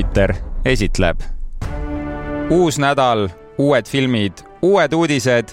Jupiter esitleb. uus nädal, uued filmid, uued uudised.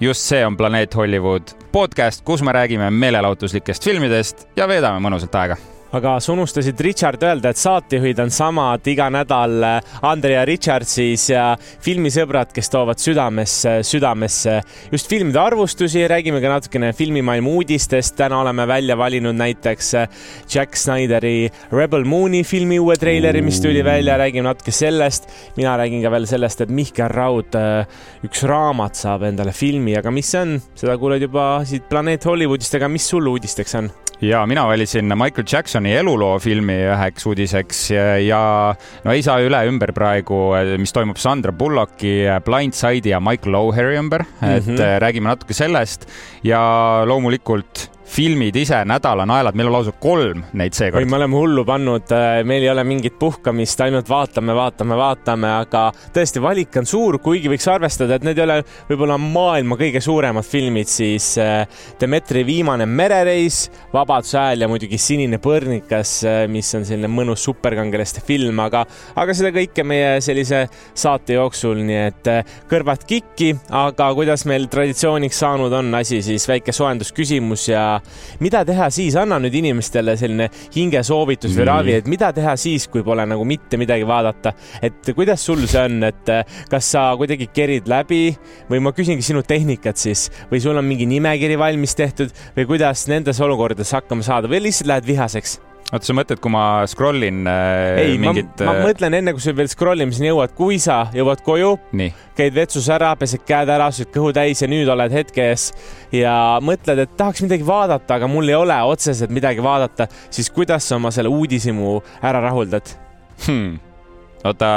just see on Planeet Hollywood podcast, kus me räägime meelelahutuslikest filmidest ja veedame mõnusat aega aga sa unustasid Richard öelda, et saatejuhid on samad iga nädal äh, Andre ja Richard siis ja filmisõbrad, kes toovad südamesse, südamesse just filmide arvustusi, räägime ka natukene filmimaailma uudistest. täna oleme välja valinud näiteks äh, Jack Snyderi Rebel Mooni filmi uue treileri, mis tuli välja, räägime natuke sellest. mina räägin ka veel sellest, et Mihkel Raud, äh, üks raamat saab endale filmi, aga mis see on, seda kuuled juba siit Planeet Hollywoodist, aga mis sul uudisteks on? Ja mina valisin Michael Jacksoni eluloo filmi üheks uudiseks ja no ei saa üle ümber praegu, mis toimub Sandra Bullocki Blindside'i ja Michael O'Hari ümber mm, -hmm. et räägime natuke sellest ja loomulikult filmid ise nädalanaelad, meil on lausa kolm neid seekord. me oleme hullu pannud, äh, meil ei ole mingit puhkamist, ainult vaatame, vaatame, vaatame, aga tõesti, valik on suur, kuigi võiks arvestada, et need ei ole võib-olla maailma kõige suuremad filmid, siis äh, Demetri viimane merereis, Vabaduse hääl ja muidugi Sinine põrnikas, äh, mis on selline mõnus superkangelaste film, aga, aga seda kõike meie sellise saate jooksul, nii et kõrvad kikki, aga kuidas meil traditsiooniks saanud on asi, siis väike soojendusküsimus ja mida teha siis, anna nüüd inimestele selline hingesoovitus või ravi, et mida teha siis, kui pole nagu mitte midagi vaadata. et kuidas sul see on, et eh, kas sa kuidagi kerid läbi? Või ma küsingi sinu tehnikat siis. Või sul on mingi nimekiri valmis tehtud? Või kuidas nendes olukordades hakkama saada? Või lihtsalt lähed vihaseks? Oota, sa mõtled, kui ma scroll in äh, ei, mingit? ma, äh, mõtlen enne, kui sa veel scroll imiseni jõuad, kui sa jõuad koju, käid vetsus ära, pesed käed ära, sööd kõhu täis ja nüüd oled hetke ees ja mõtled, et tahaks midagi vaadata, aga mul ei ole otseselt midagi vaadata, siis kuidas sa oma selle uudishimu ära rahuldad hmm.? oota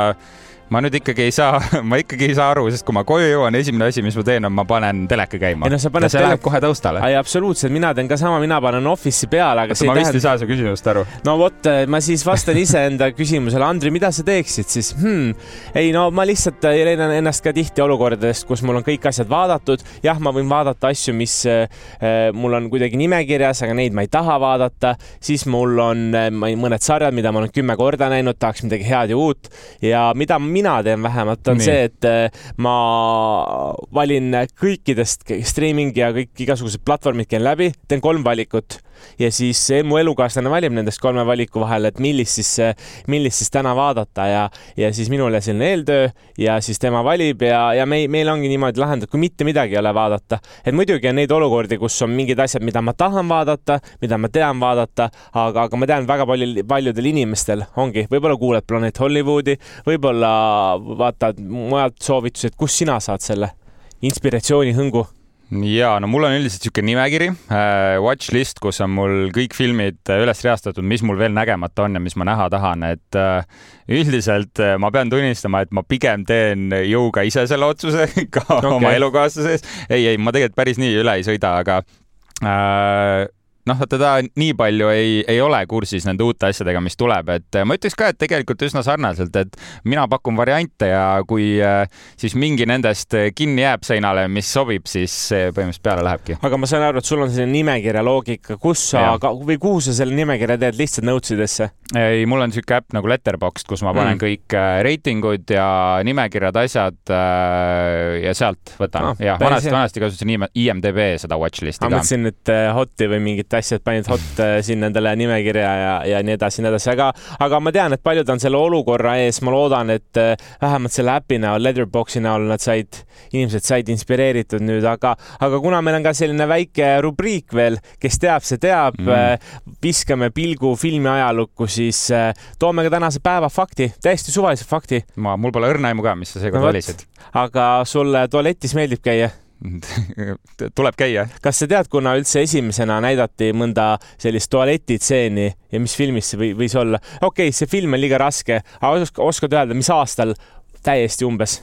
ma nüüd ikkagi ei saa, ma ikkagi ei saa aru, sest kui ma koju jõuan, esimene asi, mis ma teen, on ma panen teleka käima. No, ja see telek... läheb kohe taustale. ei, absoluutselt, mina teen ka sama, mina panen Office'i peale, aga Oota, ma vist tähend... ei saa su küsimusest aru. no vot, ma siis vastan iseenda küsimusele, Andri, mida sa teeksid siis hmm.? ei no ma lihtsalt leian ennast ka tihti olukordadest, kus mul on kõik asjad vaadatud. jah, ma võin vaadata asju, mis äh, mul on kuidagi nimekirjas, aga neid ma ei taha vaadata. siis mul on äh, mõned sarjad, mida ma olen kümme korda näinud, tahaks midagi head ja uut ja mida mina teen vähemalt, on Nii. see, et eh, ma valin kõikidest streaming ja kõik igasugused platvormid käin läbi, teen kolm valikut ja siis mu elukaaslane valib nendest kolme valiku vahel, et millist siis, millist siis täna vaadata ja, ja siis minule selline eeltöö ja siis tema valib ja, ja me, meil ongi niimoodi lahendatud, kui mitte midagi ei ole vaadata. et muidugi on neid olukordi, kus on mingid asjad, mida ma tahan vaadata, mida ma tean vaadata, aga, aga ma tean väga palju, paljudel inimestel ongi, võib-olla kuuled Planet Hollywoodi, võib-olla vaatad mujalt soovitusi, et kust sina saad selle inspiratsiooni, hõngu ja no mul on üldiselt niisugune nimekiri äh,, watch list, kus on mul kõik filmid äh, üles reastatud, mis mul veel nägemata on ja mis ma näha tahan, et äh, üldiselt ma pean tunnistama, et ma pigem teen jõuga ise selle otsuse ka okay. oma elukaaslase ees. ei, ei, ma tegelikult päris nii üle ei sõida, aga äh, noh, teda nii palju ei, ei ole kursis nende uute asjadega, mis tuleb, et ma ütleks ka, et tegelikult üsna sarnaselt, et mina pakun variante ja kui äh, siis mingi nendest kinni jääb seinale, mis sobib, siis põhimõtteliselt peale lähebki. aga ma saan aru, et sul on selline nimekirja loogika, kus sa, või kuhu sa selle nimekirja teed, lihtsalt notes idesse? ei, mul on niisugune äpp nagu Letterboxd, kus ma panen mm. kõik äh, reitingud ja nimekirjad, asjad äh, ja sealt võtan no,. jah, vanasti, vanasti kasutasin IMDB seda watchlist'i ka. ma mõtlesin, et Hoti või mingit asja, et panid hot äh, sinna endale nimekirja ja, ja nii edasi, nii edasi, aga, aga ma tean, et paljud on selle olukorra ees, ma loodan, et äh, vähemalt selle äpi näol, Letterboxi näol nad said, inimesed said inspireeritud nüüd, aga, aga kuna meil on ka selline väike rubriik veel, kes teab, see teab mm., viskame pilgu filmi ajalukku, siis toome ka tänase päeva fakti, täiesti suvalise fakti. ma, mul pole õrna aimu ka, mis sa seekord no, valisid. aga sulle tualetis meeldib käia? tuleb käia. kas sa tead, kuna üldse esimesena näidati mõnda sellist tualetitseeni ja mis filmis see või, võis olla? okei okay,, see film on liiga raske, aga oskad, öelda, mis aastal täiesti umbes?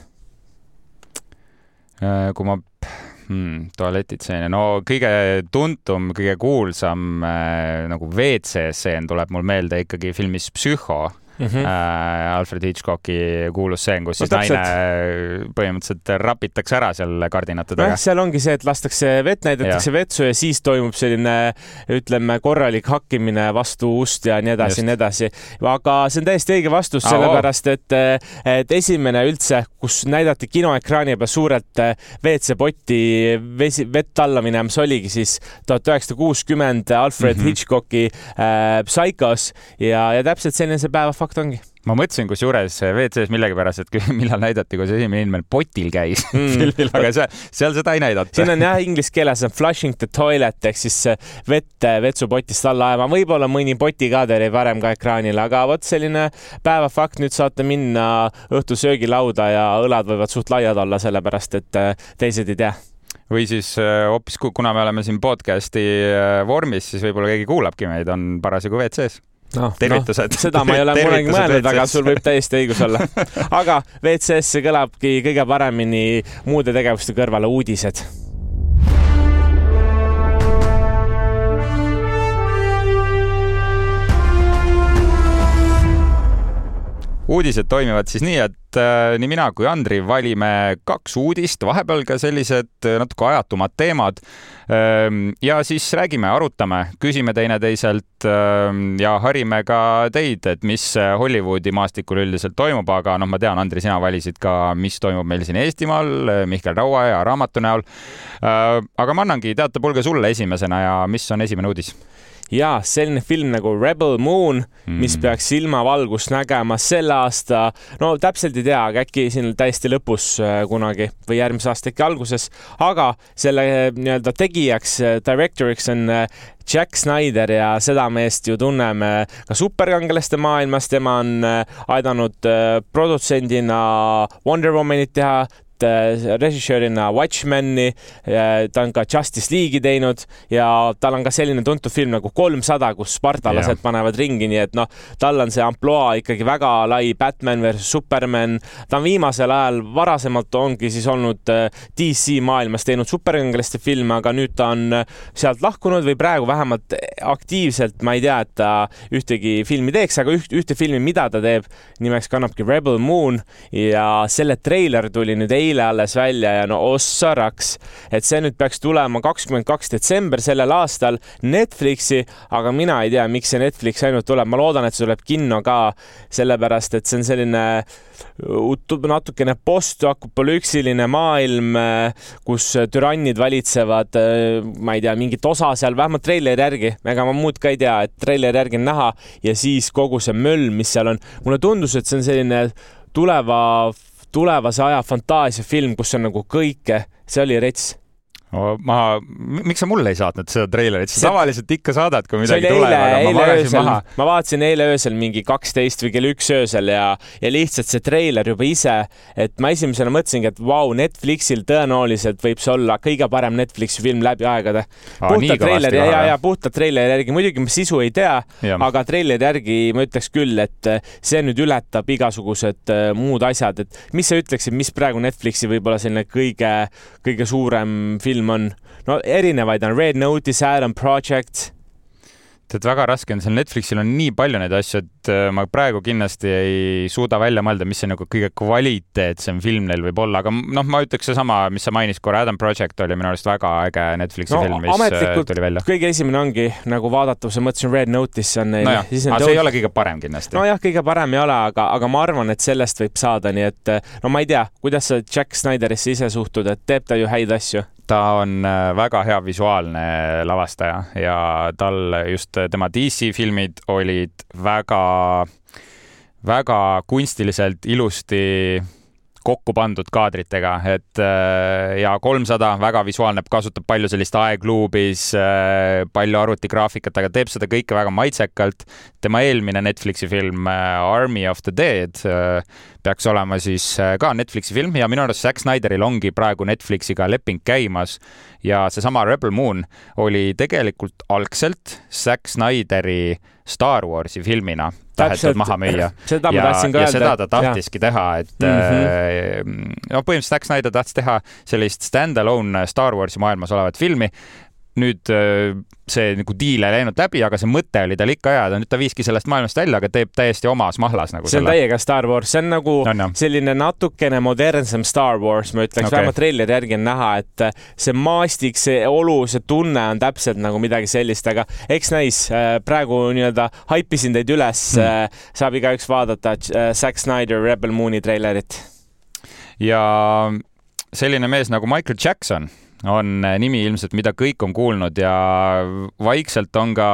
Äh, kui ma hmm,, tualetitseene, no kõige tuntum, kõige kuulsam äh, nagu WC-stseen tuleb mul meelde ikkagi filmis Psühho mm. -hmm. Äh, Alfred Hitchcocki kuulus stseen, kus no, siis täpselt. naine põhimõtteliselt rapitakse ära seal kardinate taga. seal ongi see, et lastakse vett, näidatakse ja. vetsu ja siis toimub selline ütleme, korralik hakkimine vastu ust ja nii edasi ja nii edasi. aga see on täiesti õige vastus, sellepärast et, et esimene üldse, kus näidati kinoekraani peal suurelt WC-potti vesi, vett alla minemas, oligi siis tuhat üheksasada kuuskümmend Alfred mm -hmm. Hitchcocki äh, Psychos ja, ja täpselt selline see päeva fakt ongi. Ma mõtlesin kusjuures WC-s millegipärast, et millal näidati, kui see esimene inimene potil käis mm. filmil, aga seal, seal seda ei näidata. siin on jah, inglise keeles on flushing the toilet ehk siis vett vetsupotist alla ajama, võib-olla mõni potikaader jäi varem ka ekraanile, aga vot selline päevafakt, nüüd saate minna õhtul söögilauda ja õlad võivad suht laiad olla, sellepärast et teised ei tea. Või siis hoopis, kuna me oleme siin podcast'i vormis, siis võib-olla keegi kuulabki meid, on parasjagu WC-s no, tervitused no,. seda ma ei ole kunagi mõelnud, aga sul võib täiesti õigus olla. aga WC-s kõlabki kõige paremini muude tegevuste kõrvale uudised uudised toimivad siis nii, et äh, nii mina kui Andri valime kaks uudist, vahepeal ka sellised äh, natuke ajatumad teemad ähm,. ja siis räägime, arutame, küsime teineteiselt ähm, ja harime ka teid, et mis Hollywoodi maastikul üldiselt toimub, aga noh, ma tean, Andri, sina valisid ka, mis toimub meil siin Eestimaal Mihkel Raua ja raamatu näol äh,. aga ma annangi teatepulga sulle esimesena ja mis on esimene uudis? Ja selline film nagu Rebel Moon mm., mis peaks silmavalgust nägema selle aasta, no täpselt ei tea, aga äkki siin täiesti lõpus äh, kunagi või järgmise aasta äkki alguses, aga selle äh, nii-öelda tegijaks, äh, director'iks on Jack Snyder ja seda meest ju tunneme ka superkangelaste maailmas, tema on aidanud produtsendina Wonder Womanit teha, režissöörina Watchmeni, ta on ka Justice League'i teinud ja tal on ka selline tuntud film nagu kolmsada, kus spartalased yeah. panevad ringi, nii et noh, tal on see ampluaa ikkagi väga lai, Batman versus Superman. ta on viimasel ajal, varasemalt ongi siis olnud äh, DC maailmas teinud superkangelaste filme, aga nüüd ta on äh, sealt lahkunud või praegu vähemalt aktiivselt, ma ei tea, et ta ühtegi filmi teeks, aga üht, ühte filmi, mida ta teeb, nimeks kannabki Rebel Moon ja selle treiler tuli nüüd eile eile alles välja ja no ossaraks, et see nüüd peaks tulema kakskümmend kaks detsember sellel aastal Netflixi, aga mina ei tea, miks see Netflix ainult tuleb, ma loodan, et see tuleb kinno ka, sellepärast et see on selline natukene postapokalüpsiline maailm, kus türannid valitsevad, ma ei tea, mingit osa seal, vähemalt treileri järgi, ega ma muud ka ei tea, et treileri järgi on näha ja siis kogu see möll, mis seal on, mulle tundus, et see on selline tuleva tulevase aja fantaasiafilm, kus on nagu kõike, see oli rets ma, miks sa mulle ei saatnud seda treilerit, sa tavaliselt ikka saadad, kui midagi tuleb, aga ma magasin maha. ma vaatasin eile öösel mingi kaksteist või kell üks öösel ja, ja lihtsalt see treiler juba ise, et ma esimesena mõtlesingi, et vau wow,, Netflixil tõenäoliselt võib see olla kõige parem Netflixi film läbi aegade. puhtalt treileri ja, ja, ja puhtalt treileri järgi, muidugi ma sisu ei tea, aga treileri järgi ma ütleks küll, et see nüüd ületab igasugused äh, muud asjad, et mis sa ütleksid, mis praegu Netflixi võib-olla selline kõige, kõige suurem film film on, no erinevaid on Red Notice, Adam Project tead, väga raske on, seal Netflixil on nii palju neid asju, et äh, ma praegu kindlasti ei suuda välja mõelda, mis see nagu kõige kvaliteetsem film neil võib olla, aga noh, ma ütleks seesama, mis sa mainisid korra, Adam Project oli minu arust väga äge Netflixi no, film, mis äh, tuli välja. kõige esimene ongi nagu vaadata, ma mõtlesin Red Notice on neil no. aga see ei ole kõige parem kindlasti. nojah, kõige parem ei ole, aga, aga ma arvan, et sellest võib saada, nii et no ma ei tea, kuidas sa Jack Snyderisse ise suhtud, et teeb ta ju häid asju ta on äh, väga hea visuaalne lavastaja ja tal just tema DC filmid olid väga, väga kunstiliselt ilusti kokku pandud kaadritega, et äh, ja kolmsada väga visuaalne, kasutab palju sellist aegluubis, äh, palju arvutigraafikat, aga teeb seda kõike väga maitsekalt. tema eelmine Netflixi film Army of the Dead peaks olema siis äh, ka Netflixi film ja minu arust Zack Snyderil ongi praegu Netflixiga leping käimas ja seesama Rebel Moon oli tegelikult algselt Zack Snyderi Star Warsi filmina tahetud maha müüa. seda ma tahtsin ka öelda. ja seda ta tahtiski ja. teha, et mm -hmm. no põhimõtteliselt Zack Snyder tahtis teha sellist stand-alone Star Warsi maailmas olevat filmi nüüd äh, see nagu diil ei läinud läbi, aga see mõte oli tal ikka hea, nüüd ta viiski sellest maailmast välja, aga teeb täiesti omas mahlas nagu. see on selle. täiega Star Wars, see on nagu no, no. selline natukene modernsem Star Wars, ma ütleks okay., vähemalt treileri järgi on näha, et äh, see maastik, see olu, see tunne on täpselt nagu midagi sellist, aga eks näis, äh, praegu nii-öelda haipisin teid üles mm., saab igaüks vaadata Zack Snyder Rebel Mooni treilerit. ja selline mees nagu Michael Jackson on nimi ilmselt, mida kõik on kuulnud ja vaikselt on ka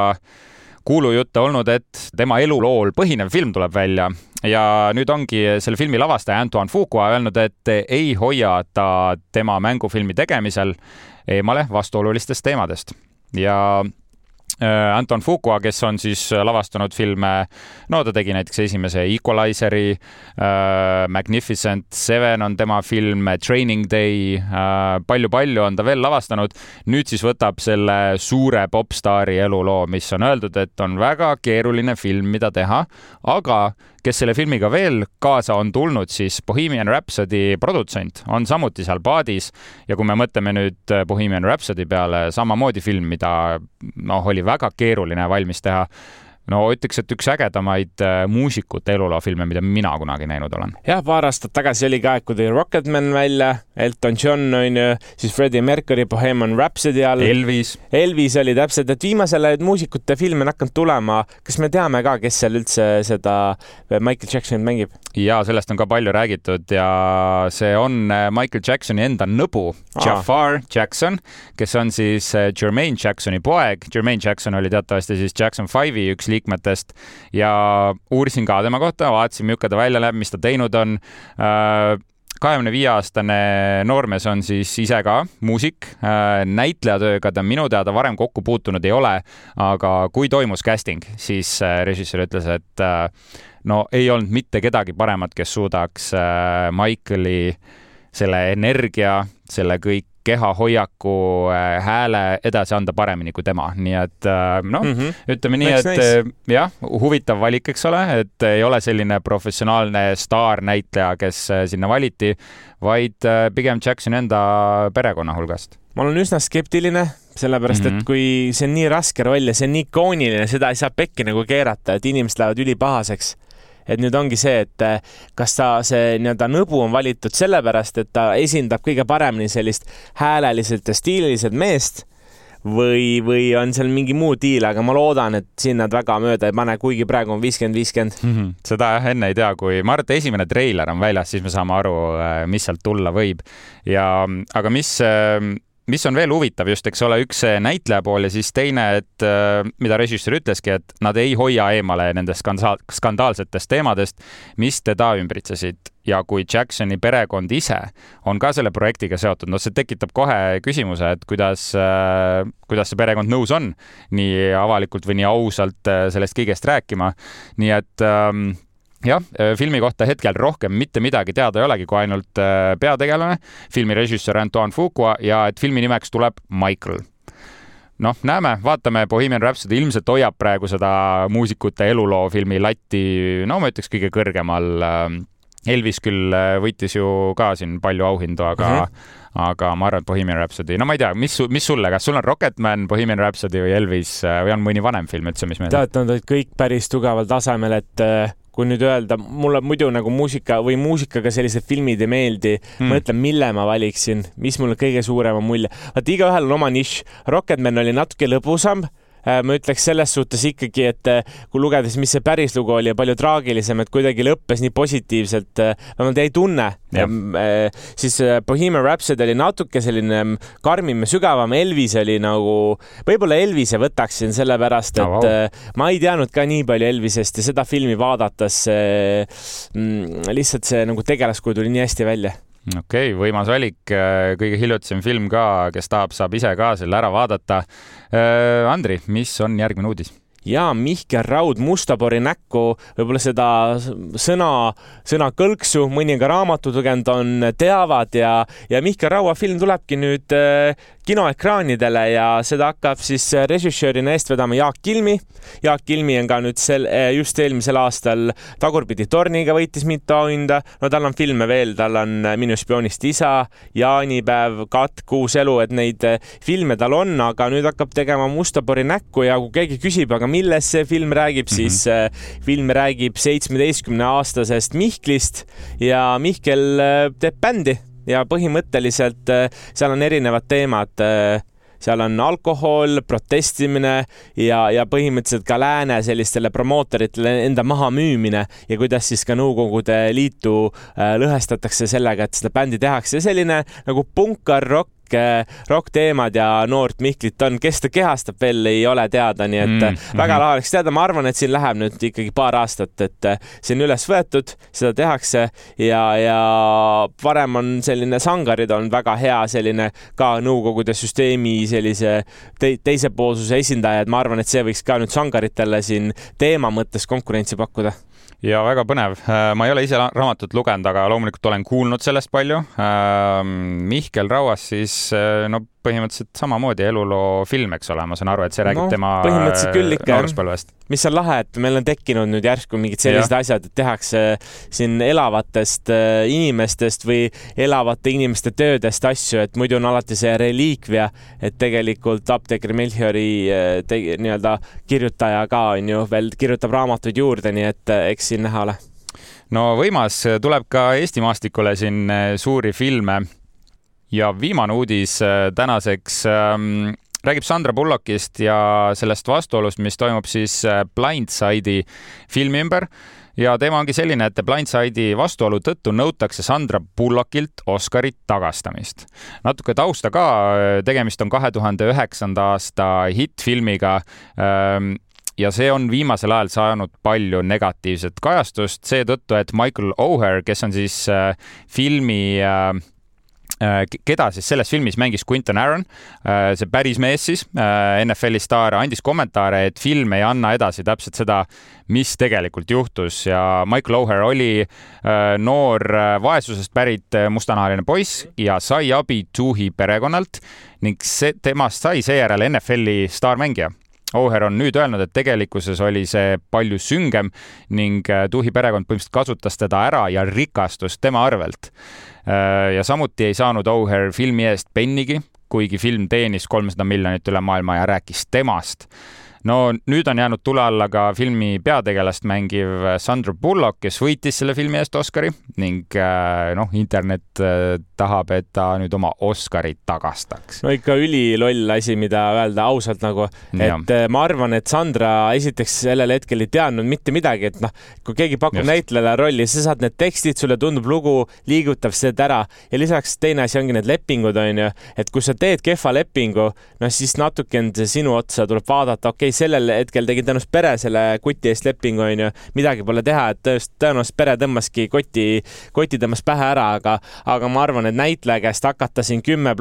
kuulujutte olnud, et tema elulool põhinev film tuleb välja. Ja nüüd ongi selle filmi lavastaja Antoine Fuqua öelnud, et ei hoia ta tema mängufilmi tegemisel eemale vastuolulistest teemadest. Ja Äh, Anton Fuqua, kes on siis äh, lavastanud filme, no ta tegi näiteks esimese Equalizeri äh,, Magnificent Seven on tema film, Training Day äh,, palju-palju on ta veel lavastanud. nüüd siis võtab selle suure popstaari eluloo, mis on öeldud, et on väga keeruline film, mida teha, aga kes selle filmiga veel kaasa on tulnud, siis Bohemian Rhapsody produtsent on samuti seal paadis. Ja kui me mõtleme nüüd Bohemian Rhapsody peale, samamoodi film, mida noh, oli väga keeruline valmis teha no ütleks, et üks ägedamaid äh, muusikute eluloofilme, mida mina kunagi näinud olen. jah, paar aastat tagasi oli ka aeg, kui tuli Rocketman välja, Elton John on ju, siis Freddie Mercury Bohemian Rhapsody all. Elvis. Elvis oli täpselt, et viimasel ajal muusikute filme on hakanud tulema. kas me teame ka, kes seal üldse seda Michael Jacksonit mängib? Ja sellest on ka palju räägitud ja see on äh, Michael Jacksoni enda nõbu, Jafar Jackson, kes on siis äh, Jermaine Jacksoni poeg. Jermaine Jackson oli teatavasti siis Jackson Five'i üks liikmetest ja uurisin ka tema kohta, vaatasin, milline ta välja näeb, mis ta teinud on äh, kahekümne viie aastane noormees on siis ise ka muusik, näitlejatööga ta minu teada varem kokku puutunud ei ole, aga kui toimus casting, siis režissöör ütles, et no ei olnud mitte kedagi paremat, kes suudaks Michaeli selle energia, selle kõik kehahoiaku, äh, hääle edasi anda paremini kui tema, nii et äh, noh mm -hmm., ütleme nii, et nice. Äh, jah, huvitav valik, eks ole, et ei ole selline professionaalne staarnäitleja, kes sinna valiti, vaid pigem Jacksoni enda perekonna hulgast ma olen üsna skeptiline, sellepärast mm -hmm. et mhm. kui see on nii raske roll ja see on nii ikooniline, seda ei saa pekki nagu keerata, et inimesed lähevad ülipahaseks et nüüd ongi see, et eh, kas ta, see nii-öelda nõbu on valitud sellepärast, et ta esindab kõige paremini sellist hääleliselt ja stiililiselt meest või, või on seal mingi muu diil, aga ma loodan, et siin nad väga mööda ei pane, kuigi praegu on viiskümmend, viiskümmend. Mhm. seda jah enne ei tea, kui ma arvan, et esimene treiler on väljas, siis me saame aru, eh, mis sealt tulla võib. ja, aga mis eh, mis on veel huvitav just, eks ole, üks näitleja pool ja siis teine, et äh, mida režissöör ütleski, et nad ei hoia eemale nendest skandaal, skandaalsetest teemadest, mis teda ümbritsesid ja kui Jacksoni perekond ise on ka selle projektiga seotud, noh, see tekitab kohe küsimuse, et kuidas, äh, kuidas see perekond nõus on nii avalikult või nii ausalt äh, sellest kõigest rääkima. nii et ähm, jah, äh, filmi kohta hetkel rohkem mitte midagi teada ei olegi, kui ainult äh, peategelane, filmi režissöör Antoine Fuqua ja et filmi nimeks tuleb Michael noh, näeme, vaatame, Bohemian Rhapsody ilmselt hoiab praegu seda muusikute eluloofilmi latti, no ma ütleks kõige kõrgemal. Äh, Elvis küll võitis ju ka siin palju auhindu, aga mm, -hmm. aga ma arvan, et Bohemian Rhapsody, no ma ei tea, mis, mis sulle, kas sul on Rocketman, Bohemian Rhapsody või Elvis või on mõni vanem film üldse, mis meeldib? tead, nad olid kõik päris tugeval tasemel, et kui nüüd öelda, mulle muidu nagu muusika või muusikaga sellised filmid ei meeldi mm., ma ütlen, mille ma valiksin, mis mulle kõige suurema mulje. vaata, igaühel on oma nišš. Rocketman oli natuke lõbusam Äh, ma ütleks selles suhtes ikkagi, et äh, kui lugedes, mis see päris lugu oli ja palju traagilisem, et kuidagi lõppes nii positiivselt, äh, vähemalt jäi tunne. siis Bohemian Rhapsody oli natuke selline mm, karmim ja sügavam, Elvis oli nagu, võib-olla Elvise võtaksin sellepärast, et oh, wow. ma ei teadnud ka nii palju Elvisest ja seda filmi vaadates mm, lihtsalt see nagu tegelaskuju tuli nii hästi välja okei okay,, võimas valik, äh, kõige hiljutisem film ka, kes tahab, saab ise ka selle ära vaadata. Äh, Andri, mis on järgmine uudis? Ja Mihkel Raud Mustapori näkku, võib-olla seda sõna, sõna kõlksu mõni ka raamatut lugenud on, teavad ja, ja Mihkel Raua film tulebki nüüd äh, kinoekraanidele ja seda hakkab siis režissöörina eest vedama Jaak Kilmi. Jaak Kilmi on ka nüüd sel, äh, just eelmisel aastal Tagurpidi torniga võitis mitu auhinda. no tal on filme veel, tal on Minu spioonist isa, jaanipäev, Katk, Uus elu, et neid äh, filme tal on, aga nüüd hakkab tegema Mustapori näkku ja kui keegi küsib, aga millest see film räägib mm, -hmm. siis äh, film räägib seitsmeteistkümne aastasest Mihklist ja Mihkel äh, teeb bändi ja põhimõtteliselt äh, seal on erinevad teemad seal on alkohol, protestimine ja, ja põhimõtteliselt ka lääne sellistele promootoritele enda mahamüümine ja kuidas siis ka Nõukogude Liitu lõhestatakse sellega, et seda bändi tehakse. selline nagu punkar-rokk kõik rokk-teemad ja noort Mihklit on, kes ta kehastab veel, ei ole teada, nii et mm -hmm. väga lahe oleks teada, ma arvan, et siin läheb nüüd ikkagi paar aastat, et äh, see on üles võetud, seda tehakse ja, ja varem on selline sangarid on väga hea selline ka Nõukogude süsteemi sellise te teisepoolsuse esindaja, et ma arvan, et see võiks ka nüüd sangaritele siin teema mõttes konkurentsi pakkuda ja väga põnev. Äh, ma ei ole ise raamatut lugenud, aga loomulikult olen kuulnud sellest palju. Ähm, Mihkel Rauas siis, äh, no põhimõtteliselt samamoodi eluloo film, eks ole, ma saan aru, et see räägib no, tema põhimõtteliselt küll ikka, nooruspõlvest. mis on lahe, et meil on tekkinud nüüd järsku mingid sellised ja. asjad, et tehakse siin elavatest äh, inimestest või elavate inimeste töödest asju, et muidu on alati see reliikvia, et tegelikult apteeker Melchiori nii-öelda kirjutaja ka on ju veel kirjutab raamatuid juurde, nii et eks siin näha ole no võimas, tuleb ka Eesti maastikule siin suuri filme. Ja viimane uudis eh, tänaseks ähm, räägib Sandra Bullockist ja sellest vastuolust, mis toimub siis eh, Blindside'i filmi ümber ja teema ongi selline, et Blindside'i vastuolu tõttu nõutakse Sandra Bullockilt Oscari tagastamist. natuke tausta ka, tegemist on kahe tuhande üheksanda aasta hittfilmiga ähm, ja see on viimasel ajal saanud palju negatiivset kajastust seetõttu, et Michael O'Hare, kes on siis äh, filmi äh, äh keda siis selles filmis mängis Quinton Aaron, äh, see päris mees siis, äh, NFL-i staar, andis kommentaare, et film ei anna edasi täpselt seda, mis tegelikult juhtus ja Michael O'Hare oli noor vaesusest pärit mustanahaline poiss ja sai abi Tuhi perekonnalt ning see, temast sai seejärel NFL-i staarmängija Oher on nüüd öelnud, et tegelikkuses oli see palju süngem ning äh, Tuhi perekond põhimõtteliselt kasutas teda ära ja rikastus tema arvelt. Äh, ja samuti ei saanud Oher filmi eest pennigi, kuigi film teenis kolmsada miljonit üle maailma ja rääkis temast no nüüd on jäänud tule alla ka filmi peategelast mängiv Sandra Bullock, kes võitis selle filmi eest Oscari ning äh, noh, internet äh, tahab, et ta nüüd oma Oscarit tagastaks. no ikka üliloll asi, mida öelda ausalt nagu, et ja. Äh, ma arvan, et Sandra esiteks sellel hetkel ei teadnud mitte midagi, et noh, kui keegi pakub näitlejale rolli, sa saad need tekstid, sulle tundub lugu liigutav, sa teed ära ja lisaks teine asi ongi need lepingud, onju, et kui sa teed kehva lepingu, noh siis natukene sinu otsa tuleb vaadata, okei okay,, sellel hetkel tegin tõenäoliselt pere selle kuti eest lepingu, onju, midagi pole teha, et tõenäoliselt pere tõmbaski koti, koti tõmbas pähe ära, aga, aga ma arvan, et näitleja käest hakata siin kümme,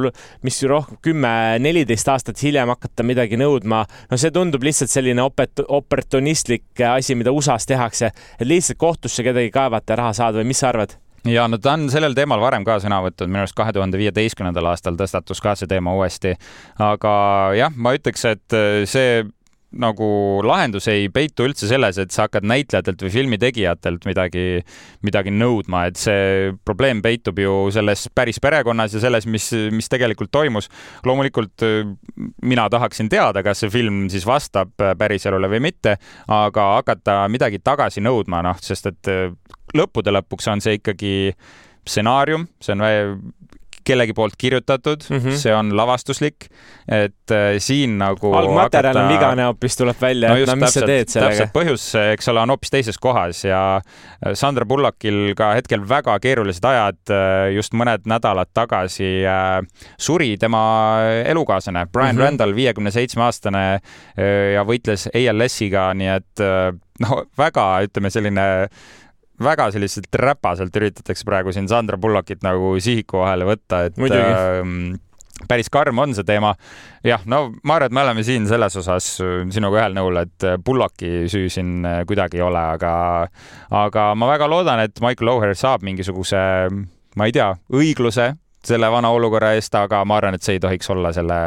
mis rohkem, kümme, neliteist aastat hiljem hakata midagi nõudma, no see tundub lihtsalt selline opet-, oportunistlik asi, mida USA-s tehakse, et lihtsalt kohtusse kedagi kaevata ja raha saada või mis sa arvad? ja no ta on sellel teemal varem ka sõna võtnud, minu arust kahe tuhande viieteistkümnendal aastal tõstatus ka see teema uuesti. aga jah, ma ütleks, et see nagu lahendus ei peitu üldse selles, et sa hakkad näitlejatelt või filmi tegijatelt midagi, midagi nõudma, et see probleem peitub ju selles päris perekonnas ja selles, mis, mis tegelikult toimus. loomulikult mina tahaksin teada, kas see film siis vastab päriselule või mitte, aga hakata midagi tagasi nõudma, noh, sest et lõppude lõpuks on see ikkagi stsenaarium, see on kellegi poolt kirjutatud mm, -hmm. see on lavastuslik, et äh, siin nagu algmaterjal hakata... on vigane hoopis, tuleb välja no, et no mis täpselt, sa teed sellega. täpselt, põhjus, eks ole, on hoopis teises kohas ja äh, Sandra Bullockil ka hetkel väga keerulised ajad, äh, just mõned nädalad tagasi suri tema elukaaslane Brian mm -hmm. Randall, viiekümne seitsme aastane ja võitles ALS-iga, nii et no väga, ütleme selline väga selliselt räpaselt üritatakse praegu siin Sandra Bullockit nagu sihiku vahele võtta, et Muidugi. äh, päris karm on see teema. jah, no ma arvan, et me oleme siin selles osas sinuga ühel nõul, et Bullocki süü siin kuidagi ei ole, aga, aga ma väga loodan, et Michael O'Hare saab mingisuguse, ma ei tea, õigluse selle vana olukorra eest, aga ma arvan, et see ei tohiks olla selle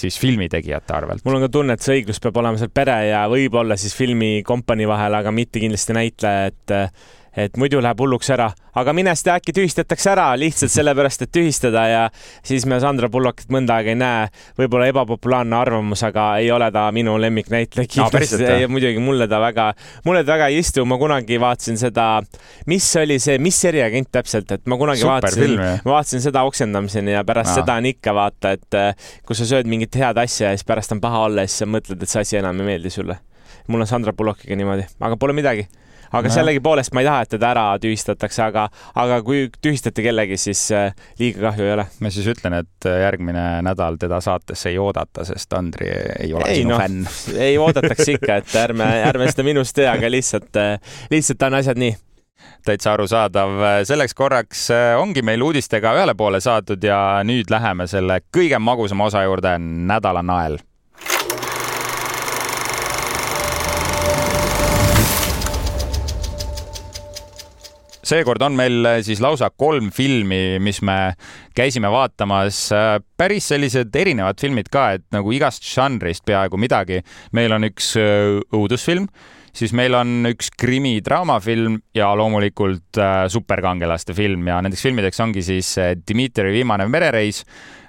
siis filmitegijate arvelt. mul on ka tunne, et see õiglus peab olema seal pere ja võib-olla siis filmikompanii vahel, aga mitte kindlasti näitleja, et et muidu läheb hulluks ära, aga mine siis tea, äkki tühistatakse ära lihtsalt sellepärast, et tühistada ja siis me Sandra Bullockit mõnda aega ei näe. võib-olla ebapopulaarne arvamus, aga ei ole ta minu lemmiknäitleja kindlasti no,. ja muidugi mulle ta väga, mulle ta väga ei istu, ma kunagi vaatasin seda, mis oli see, mis eriagent täpselt, et ma kunagi Super vaatasin, ma vaatasin seda oksendamiseni ja pärast no. seda on ikka vaata, et eh, kui sa sööd mingit head asja ja siis pärast on paha olla ja siis sa mõtled, et see asi enam ei meeldi sulle. mul on Sandra Bullockiga niimoodi, aga pole midagi aga no. sellegipoolest ma ei taha, et teda ära tühistatakse, aga, aga kui tühistate kellegi, siis äh, liiga kahju ei ole. ma siis ütlen, et äh, järgmine nädal teda saatesse ei oodata, sest Andri ei ole ei, sinu no, fänn. ei oodatakse ikka, et ärme, ärme seda minust tee, aga lihtsalt, äh, lihtsalt on asjad nii täitsa arusaadav. selleks korraks ongi meil uudistega ühele poole saadud ja nüüd läheme selle kõige magusama osa juurde, nädala nael seekord on meil äh, siis lausa kolm filmi, mis me käisime vaatamas. Äh, päris sellised erinevad filmid ka, et nagu igast žanrist peaaegu midagi. meil on üks äh, õudusfilm, siis meil on üks krimi-draamafilm ja loomulikult superkangelaste film ja nendeks filmideks ongi siis Dmitri viimane merereis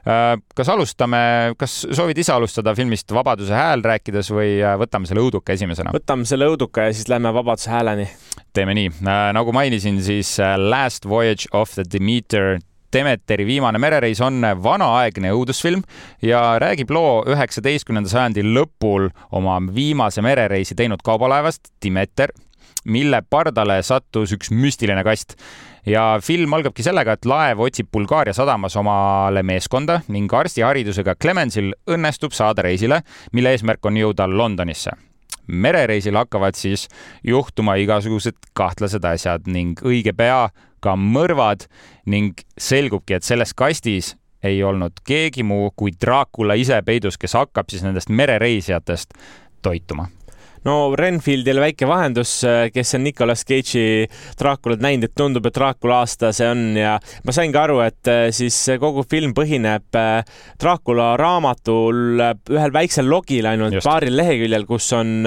kas alustame, kas soovid ise alustada filmist Vabaduse hääl rääkides või võtame selle õuduka esimesena? võtame selle õuduka ja siis lähme Vabaduse hääleni teeme nii, äh, nagu mainisin, siis äh, Last Voyage of the Demeter Demeteri viimane merereis on vanaaegne õudusfilm ja räägib loo üheksateistkümnenda sajandi lõpul oma viimase merereisi teinud kaubalaevast Demeter, mille pardale sattus üks müstiline kast. Ja film algabki sellega, et laev otsib Bulgaaria sadamas omale meeskonda ning arstiharidusega Clemensil õnnestub saada reisile, mille eesmärk on jõuda Londonisse. Merereisil hakkavad siis juhtuma igasugused kahtlased asjad ning õige pea ka mõrvad ning selgubki, et selles kastis ei olnud keegi muu kui Dracula ise peidus, kes hakkab siis nendest merereisijatest toituma no Renfieldile väike vahendus, äh, kes on Nicolas Cage'i Draaculat näinud, et tundub, et Draacula aasta see on ja ma sain ka aru, et äh, siis kogu film põhineb äh, Draacula raamatul ühel väiksel logil ainult Just. paaril leheküljel, kus on,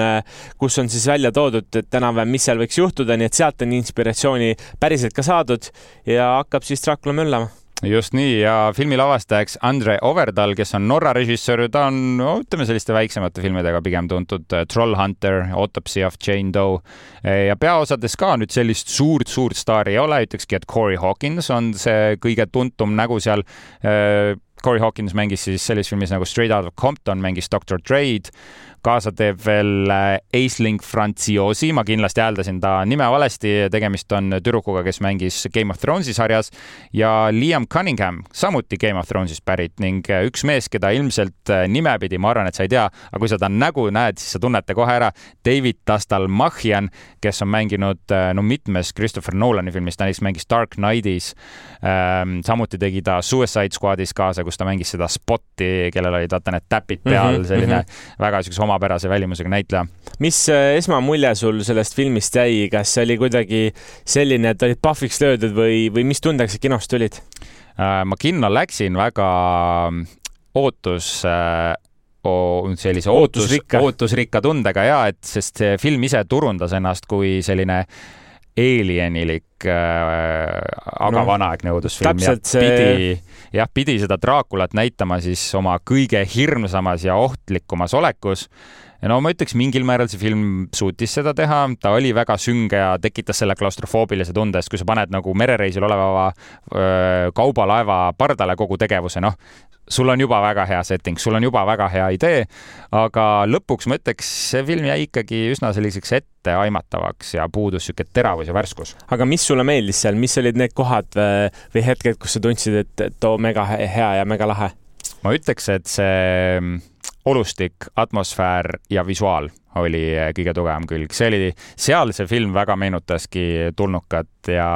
kus on siis välja toodud, et enam-vähem, mis seal võiks juhtuda, nii et sealt on inspiratsiooni päriselt ka saadud ja hakkab siis Dracula möllama just nii ja filmi lavastajaks Andre Overdal, kes on Norra režissöör, ta on no, ütleme selliste väiksemate filmidega pigem tuntud, äh, Trollhunter, Autopsy of Jane Doe ja peaosades ka nüüd sellist suurt-suurt staari ei ole, ütlekski, et Corey Hawkins on see kõige tuntum nägu seal. Äh, Corey Hawkins mängis siis sellises filmis nagu Straight Out of Compton, mängis Doctor Dre'd kaasa teeb veel äh, Aisling Franciosi, ma kindlasti hääldasin ta nime valesti, tegemist on tüdrukuga, kes mängis Game of Thronesi sarjas ja Liam Cunningham, samuti Game of Thronesist pärit ning äh, üks mees, keda ilmselt äh, nimepidi, ma arvan, et sa ei tea, aga kui sa ta nägu näed, siis sa tunned ta kohe ära. David Tastalmachian, kes on mänginud no mitmes Christopher Nolani filmis, ta näiteks mängis Dark Knightis. Ähm, samuti tegi ta Suicide Squadis kaasa, kus ta mängis seda Spotti, kellel olid vaata need täpid peal, mhm, selline mm -hmm. väga siukse oma omapärase välimusega näitleja. mis äh, esmamulje sul sellest filmist jäi, kas see oli kuidagi selline, et olid pahviks löödud või, või mis tundega sa kinost tulid? Äh, ma kinno läksin väga mm, ootus äh, sellise ootusrikka, ootusrikka tundega ja et, sest see film ise turundas ennast kui selline alienilik äh,, aga no, vanaaegne õudusfilm ja pidi, jah, pidi seda Draakulat näitama siis oma kõige hirmsamas ja ohtlikumas olekus. Ja no ma ütleks, mingil määral see film suutis seda teha, ta oli väga sünge ja tekitas selle klaustrofoobilise tunde, sest kui sa paned nagu merereisil oleva öö, kaubalaeva pardale kogu tegevuse, noh, sul on juba väga hea setting, sul on juba väga hea idee, aga lõpuks ma ütleks, see film jäi ikkagi üsna selliseks etteaimatavaks ja puudus niisugune teravus ja värskus. aga mis sulle meeldis seal, mis olid need kohad või hetked, kus sa tundsid, et, et oo, mega hea ja mega lahe? ma ütleks, et see olustik, atmosfäär ja visuaal oli kõige tugevam külg, see oli, seal see film väga meenutaski tulnukat ja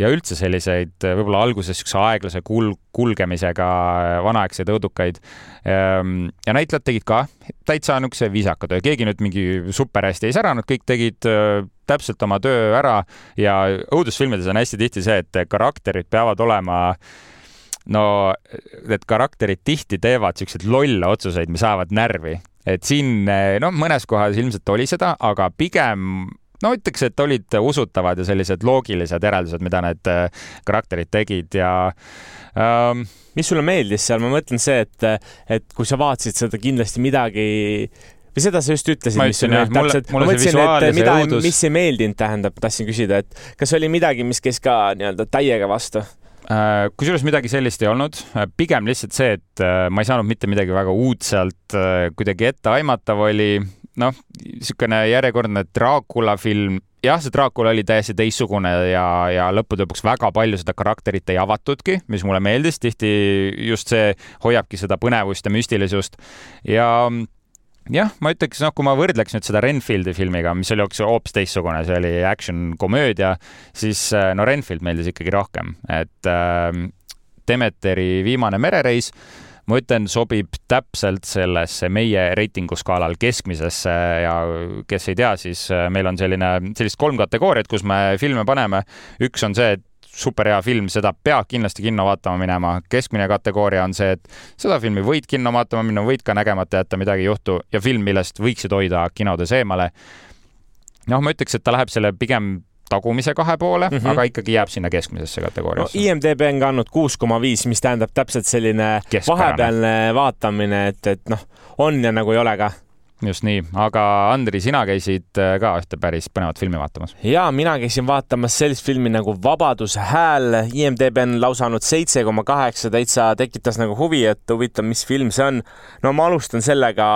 ja üldse selliseid võib-olla alguses siukse aeglase kul-, kulgemisega vanaaegseid õudukaid. Ehm, ja näitlejad tegid ka täitsa niisuguse viisaka töö, keegi nüüd mingi super hästi ei säranud, kõik tegid täpselt oma töö ära ja õudusfilmides on hästi tihti see, et karakterid peavad olema no need karakterid tihti teevad siukseid lolle otsuseid, mis ajavad närvi, et siin noh, mõnes kohas ilmselt oli seda, aga pigem no ütleks, et olid usutavad ja sellised loogilised järeldused, mida need äh, karakterid tegid ja ähm, mis sulle meeldis seal, ma mõtlen see, et, et kui sa vaatasid seda kindlasti midagi või seda sa just ütlesid, mis sulle täpselt, ma mõtlesin, et mida, mis ei meeldinud, tähendab, tahtsin küsida, et kas oli midagi, mis käis ka nii-öelda täiega vastu? Äh, kusjuures midagi sellist ei olnud, äh, pigem lihtsalt see, et ma ei saanud mitte midagi väga uut sealt, kuidagi etteaimatav oli. Noh, niisugune järjekordne Dracula film, jah, see Dracula oli täiesti teistsugune ja, ja lõppude lõpuks väga palju seda karakterit ei avatudki, mis mulle meeldis, tihti just see hoiabki seda põnevust ja müstilisust. Ja jah, ma ütleks, noh, kui ma võrdleks nüüd seda Renfieldi filmiga, mis oli hoopis teistsugune, see oli action komöödia, siis no Renfield meeldis ikkagi rohkem, et äh, Demeteri Viimane merereis äh, ma ütlen, sobib täpselt sellesse meie reitinguskaalal keskmisesse ja kes ei tea, siis äh, meil on selline, sellist kolm kategooriat, kus me filme paneme. üks on see, et superhea film, seda peab kindlasti kinno vaatama minema. keskmine kategooria on see, et seda filmi võid kinno vaatama minna, võid ka nägemata jätta, midagi ei juhtu ja film, millest võiksid hoida kinodes eemale. noh, ma ütleks, et ta läheb selle pigem tagumise kahe poole mm, -hmm. aga ikkagi jääb sinna keskmisesse kategooriasse no,. IMDB on ka andnud kuus koma viis, mis tähendab täpselt selline Keskpärane. vahepealne vaatamine, et, et noh, on ja nagu ei ole ka just nii, aga Andri, sina käisid äh, ka ühte päris põnevat filmi vaatamas. ja mina käisin vaatamas sellist filmi nagu Vabaduse hääl. IMDB on lausa andnud seitse koma kaheksa, täitsa tekitas nagu huvi, et huvitav, mis film see on. no ma alustan sellega,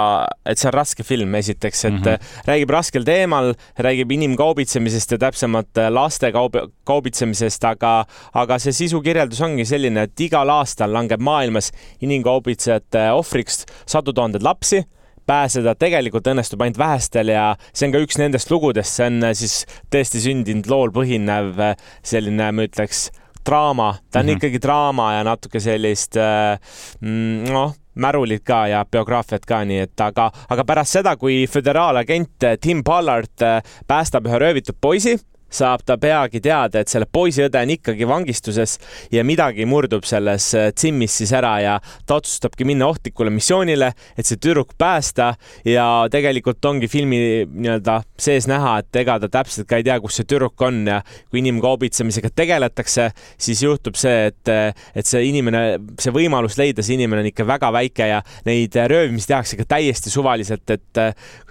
et see on raske film, esiteks, et mm -hmm. räägib raskel teemal, räägib inimkaubitsemisest ja täpsemalt äh, laste kaub-, kaubitsemisest, aga, aga see sisukirjeldus ongi selline, et igal aastal langeb maailmas inimkaubitsejate ohvriks sadu tuhandeid lapsi pääseda tegelikult õnnestub ainult vähestel ja see on ka üks nendest lugudest, see on äh, siis tõesti sündinud lool põhinev äh, selline, ma ütleks, draama, ta on mm -hmm. ikkagi draama ja natuke sellist äh, mm, noh, märulit ka ja biograafiat ka, nii et aga, aga pärast seda, kui föderaalagent Tim Ballard päästab ühe röövitud poisi saab ta peagi teada, et selle poisiõde on ikkagi vangistuses ja midagi murdub selles äh, siis ära ja ta otsustabki minna ohtlikule missioonile, et see tüdruk päästa ja tegelikult ongi filmi nii-öelda sees näha, et ega ta täpselt ka ei tea, kus see tüdruk on ja kui inimkaubitsemisega tegeletakse, siis juhtub see, et, et see inimene, see võimalus leida see inimene on ikka väga väike ja neid röövimisi tehakse ka täiesti suvaliselt, et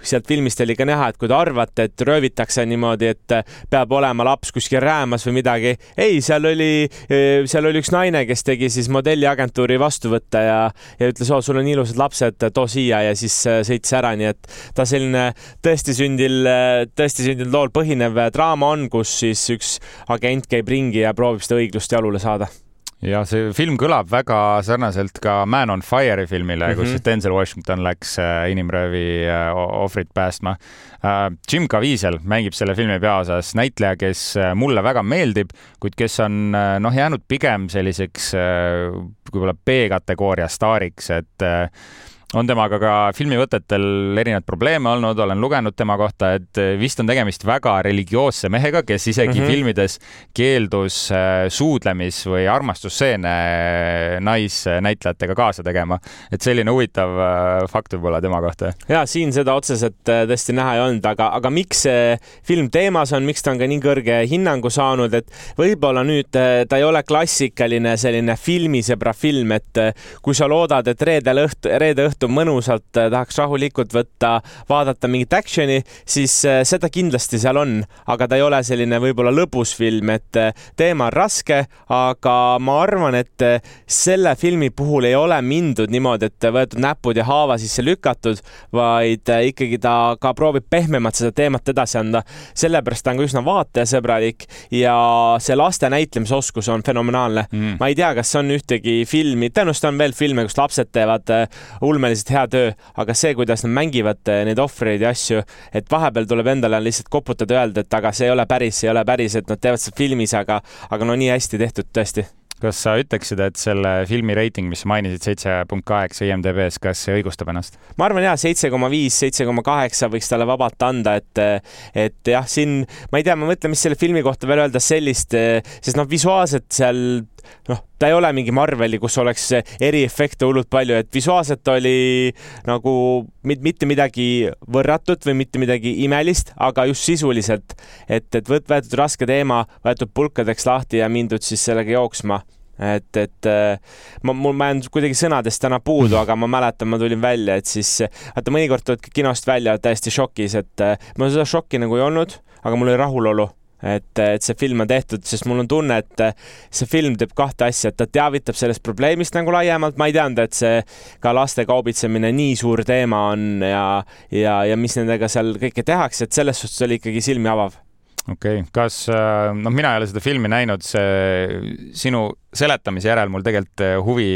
sealt filmist oli ka näha, et kui te arvate, et röövitakse niimoodi, et peab olema laps kuskil räämas või midagi. ei, seal oli, seal oli üks naine, kes tegi siis modelliagentuuri vastuvõtte ja, ja ütles, oo, sul on ilusad lapsed, too siia ja siis äh, sõitis ära, nii et ta selline tõesti sündil, tõesti sündinud lool põhinev draama on, kus siis üks agent käib ringi ja proovib seda õiglust jalule saada ja see film kõlab väga sarnaselt ka Man on Fire'i filmile mm, -hmm. kus mhm. Denzel Washington läks äh, inimröövi äh, ohvrit päästma. Äh, Jim Caviezel mängib selle filmi peaosas näitleja, kes mulle väga meeldib, kuid kes on noh, jäänud pigem selliseks võib-olla B-kategooria staariks, et on temaga ka filmivõtetel erinevaid probleeme olnud, olen lugenud tema kohta, et vist on tegemist väga religioosse mehega, kes isegi mm -hmm. filmides keeldus äh, suudlemis- või armastusstseene äh, naisnäitlejatega kaasa tegema. et selline huvitav fakt võib-olla tema kohta. ja siin seda otseselt tõesti näha ei olnud, aga, aga miks see film teemas on, miks ta on ka nii kõrge hinnangu saanud, et võib-olla nüüd ta ei ole klassikaline selline filmisõbra film, et kui sa loodad, et reedel õhtu, reede õhtu õhtu mõnusalt äh, tahaks rahulikult võtta, vaadata mingit action'i, siis äh, seda kindlasti seal on, aga ta ei ole selline võib-olla lõbus film, et äh, teema on raske, aga ma arvan, et selle filmi puhul ei ole mindud niimoodi, et võetud näpud ja haava sisse lükatud, vaid ikkagi ta ka proovib pehmemalt seda teemat edasi anda. sellepärast ta on ka üsna vaatajasõbralik ja see laste näitlemisoskus on fenomenaalne. Mm.. ma ei tea, kas on ühtegi filmi, tõenäoliselt on veel filme, kus lapsed teevad ulmelisi nimeliselt hea töö, aga see, kuidas nad mängivad neid ohvreid ja asju, et vahepeal tuleb endale lihtsalt koputada, öelda, et aga see ei ole päris, see ei ole päris, et nad teevad seda filmis, aga, aga no nii hästi tehtud tõesti kas sa ütleksid, et selle filmi reiting, mis sa mainisid, seitse punkt kaheksa IMDB-s, kas see õigustab ennast? ma arvan jaa, seitse koma viis, seitse koma kaheksa võiks talle vabalt anda, et, et jah, siin ma ei tea, ma mõtlen, mis selle filmi kohta veel öelda sellist, sest noh, visuaalselt seal noh, ta ei ole mingi Marveli, kus oleks eriefekte hullult palju, et visuaalselt oli nagu mitte midagi võrratut või mitte midagi imelist, aga just sisuliselt, et, et võt-, võetud raske teema, võetud pulkadeks lahti ja mindud siis sellega jooksma. et, et ma, mul, ma jään kuidagi sõnadest täna puudu, aga ma mäletan, ma tulin välja, et siis vaata, mõnikord tuled kinost välja täiesti šokis, et mul seda šokki nagu ei olnud, aga mul oli rahulolu et, et see film on tehtud, sest mul on tunne, et see film teeb kahte asja, et ta teavitab sellest probleemist nagu laiemalt, ma ei teadnud, et see ka laste kaubitsemine nii suur teema on ja, ja, ja mis nendega seal kõike tehakse, et selles suhtes oli ikkagi silmi avav okei okay., kas, noh, mina ei ole seda filmi näinud, see sinu seletamise järel mul tegelikult huvi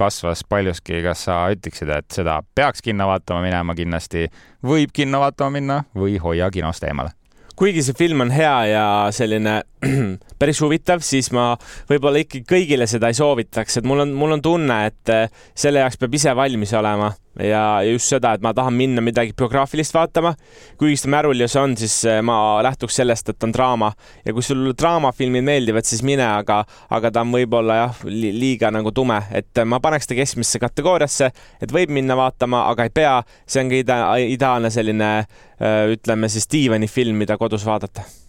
kasvas paljuski, kas sa ütleksid, et seda peaks kinno vaatama minema kindlasti, võib kinno vaatama minna või hoia kinost eemale? Kuigi see film on hea ja selline päris huvitav, siis ma võib-olla ikkagi kõigile seda ei soovitaks, et mul on, mul on tunne, et eh, selle jaoks peab ise valmis olema ja just seda, et ma tahan minna midagi biograafilist vaatama. kuigi see Märulius on, siis eh, ma lähtuks sellest, et on draama ja kui sul draamafilmid meeldivad, siis mine, aga, aga ta on võib-olla jah, liiga nagu tume, et ma paneks ta keskmisesse kategooriasse, et võib minna vaatama, aga ei pea. see on ka ida, ideaalne selline ütleme siis diivanifilm, mida kodus vaadata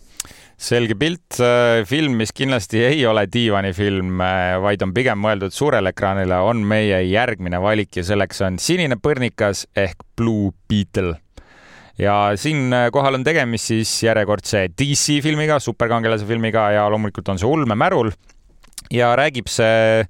selge pilt, äh, film, mis kindlasti ei ole diivanifilm, äh, vaid on pigem mõeldud suurele ekraanile, on meie järgmine valik ja selleks on Sinine põrnikas ehk Blue Beetle. Ja siinkohal on tegemist siis järjekordse DC filmiga, superkangelase filmiga ja loomulikult on see ulmemärul ja räägib see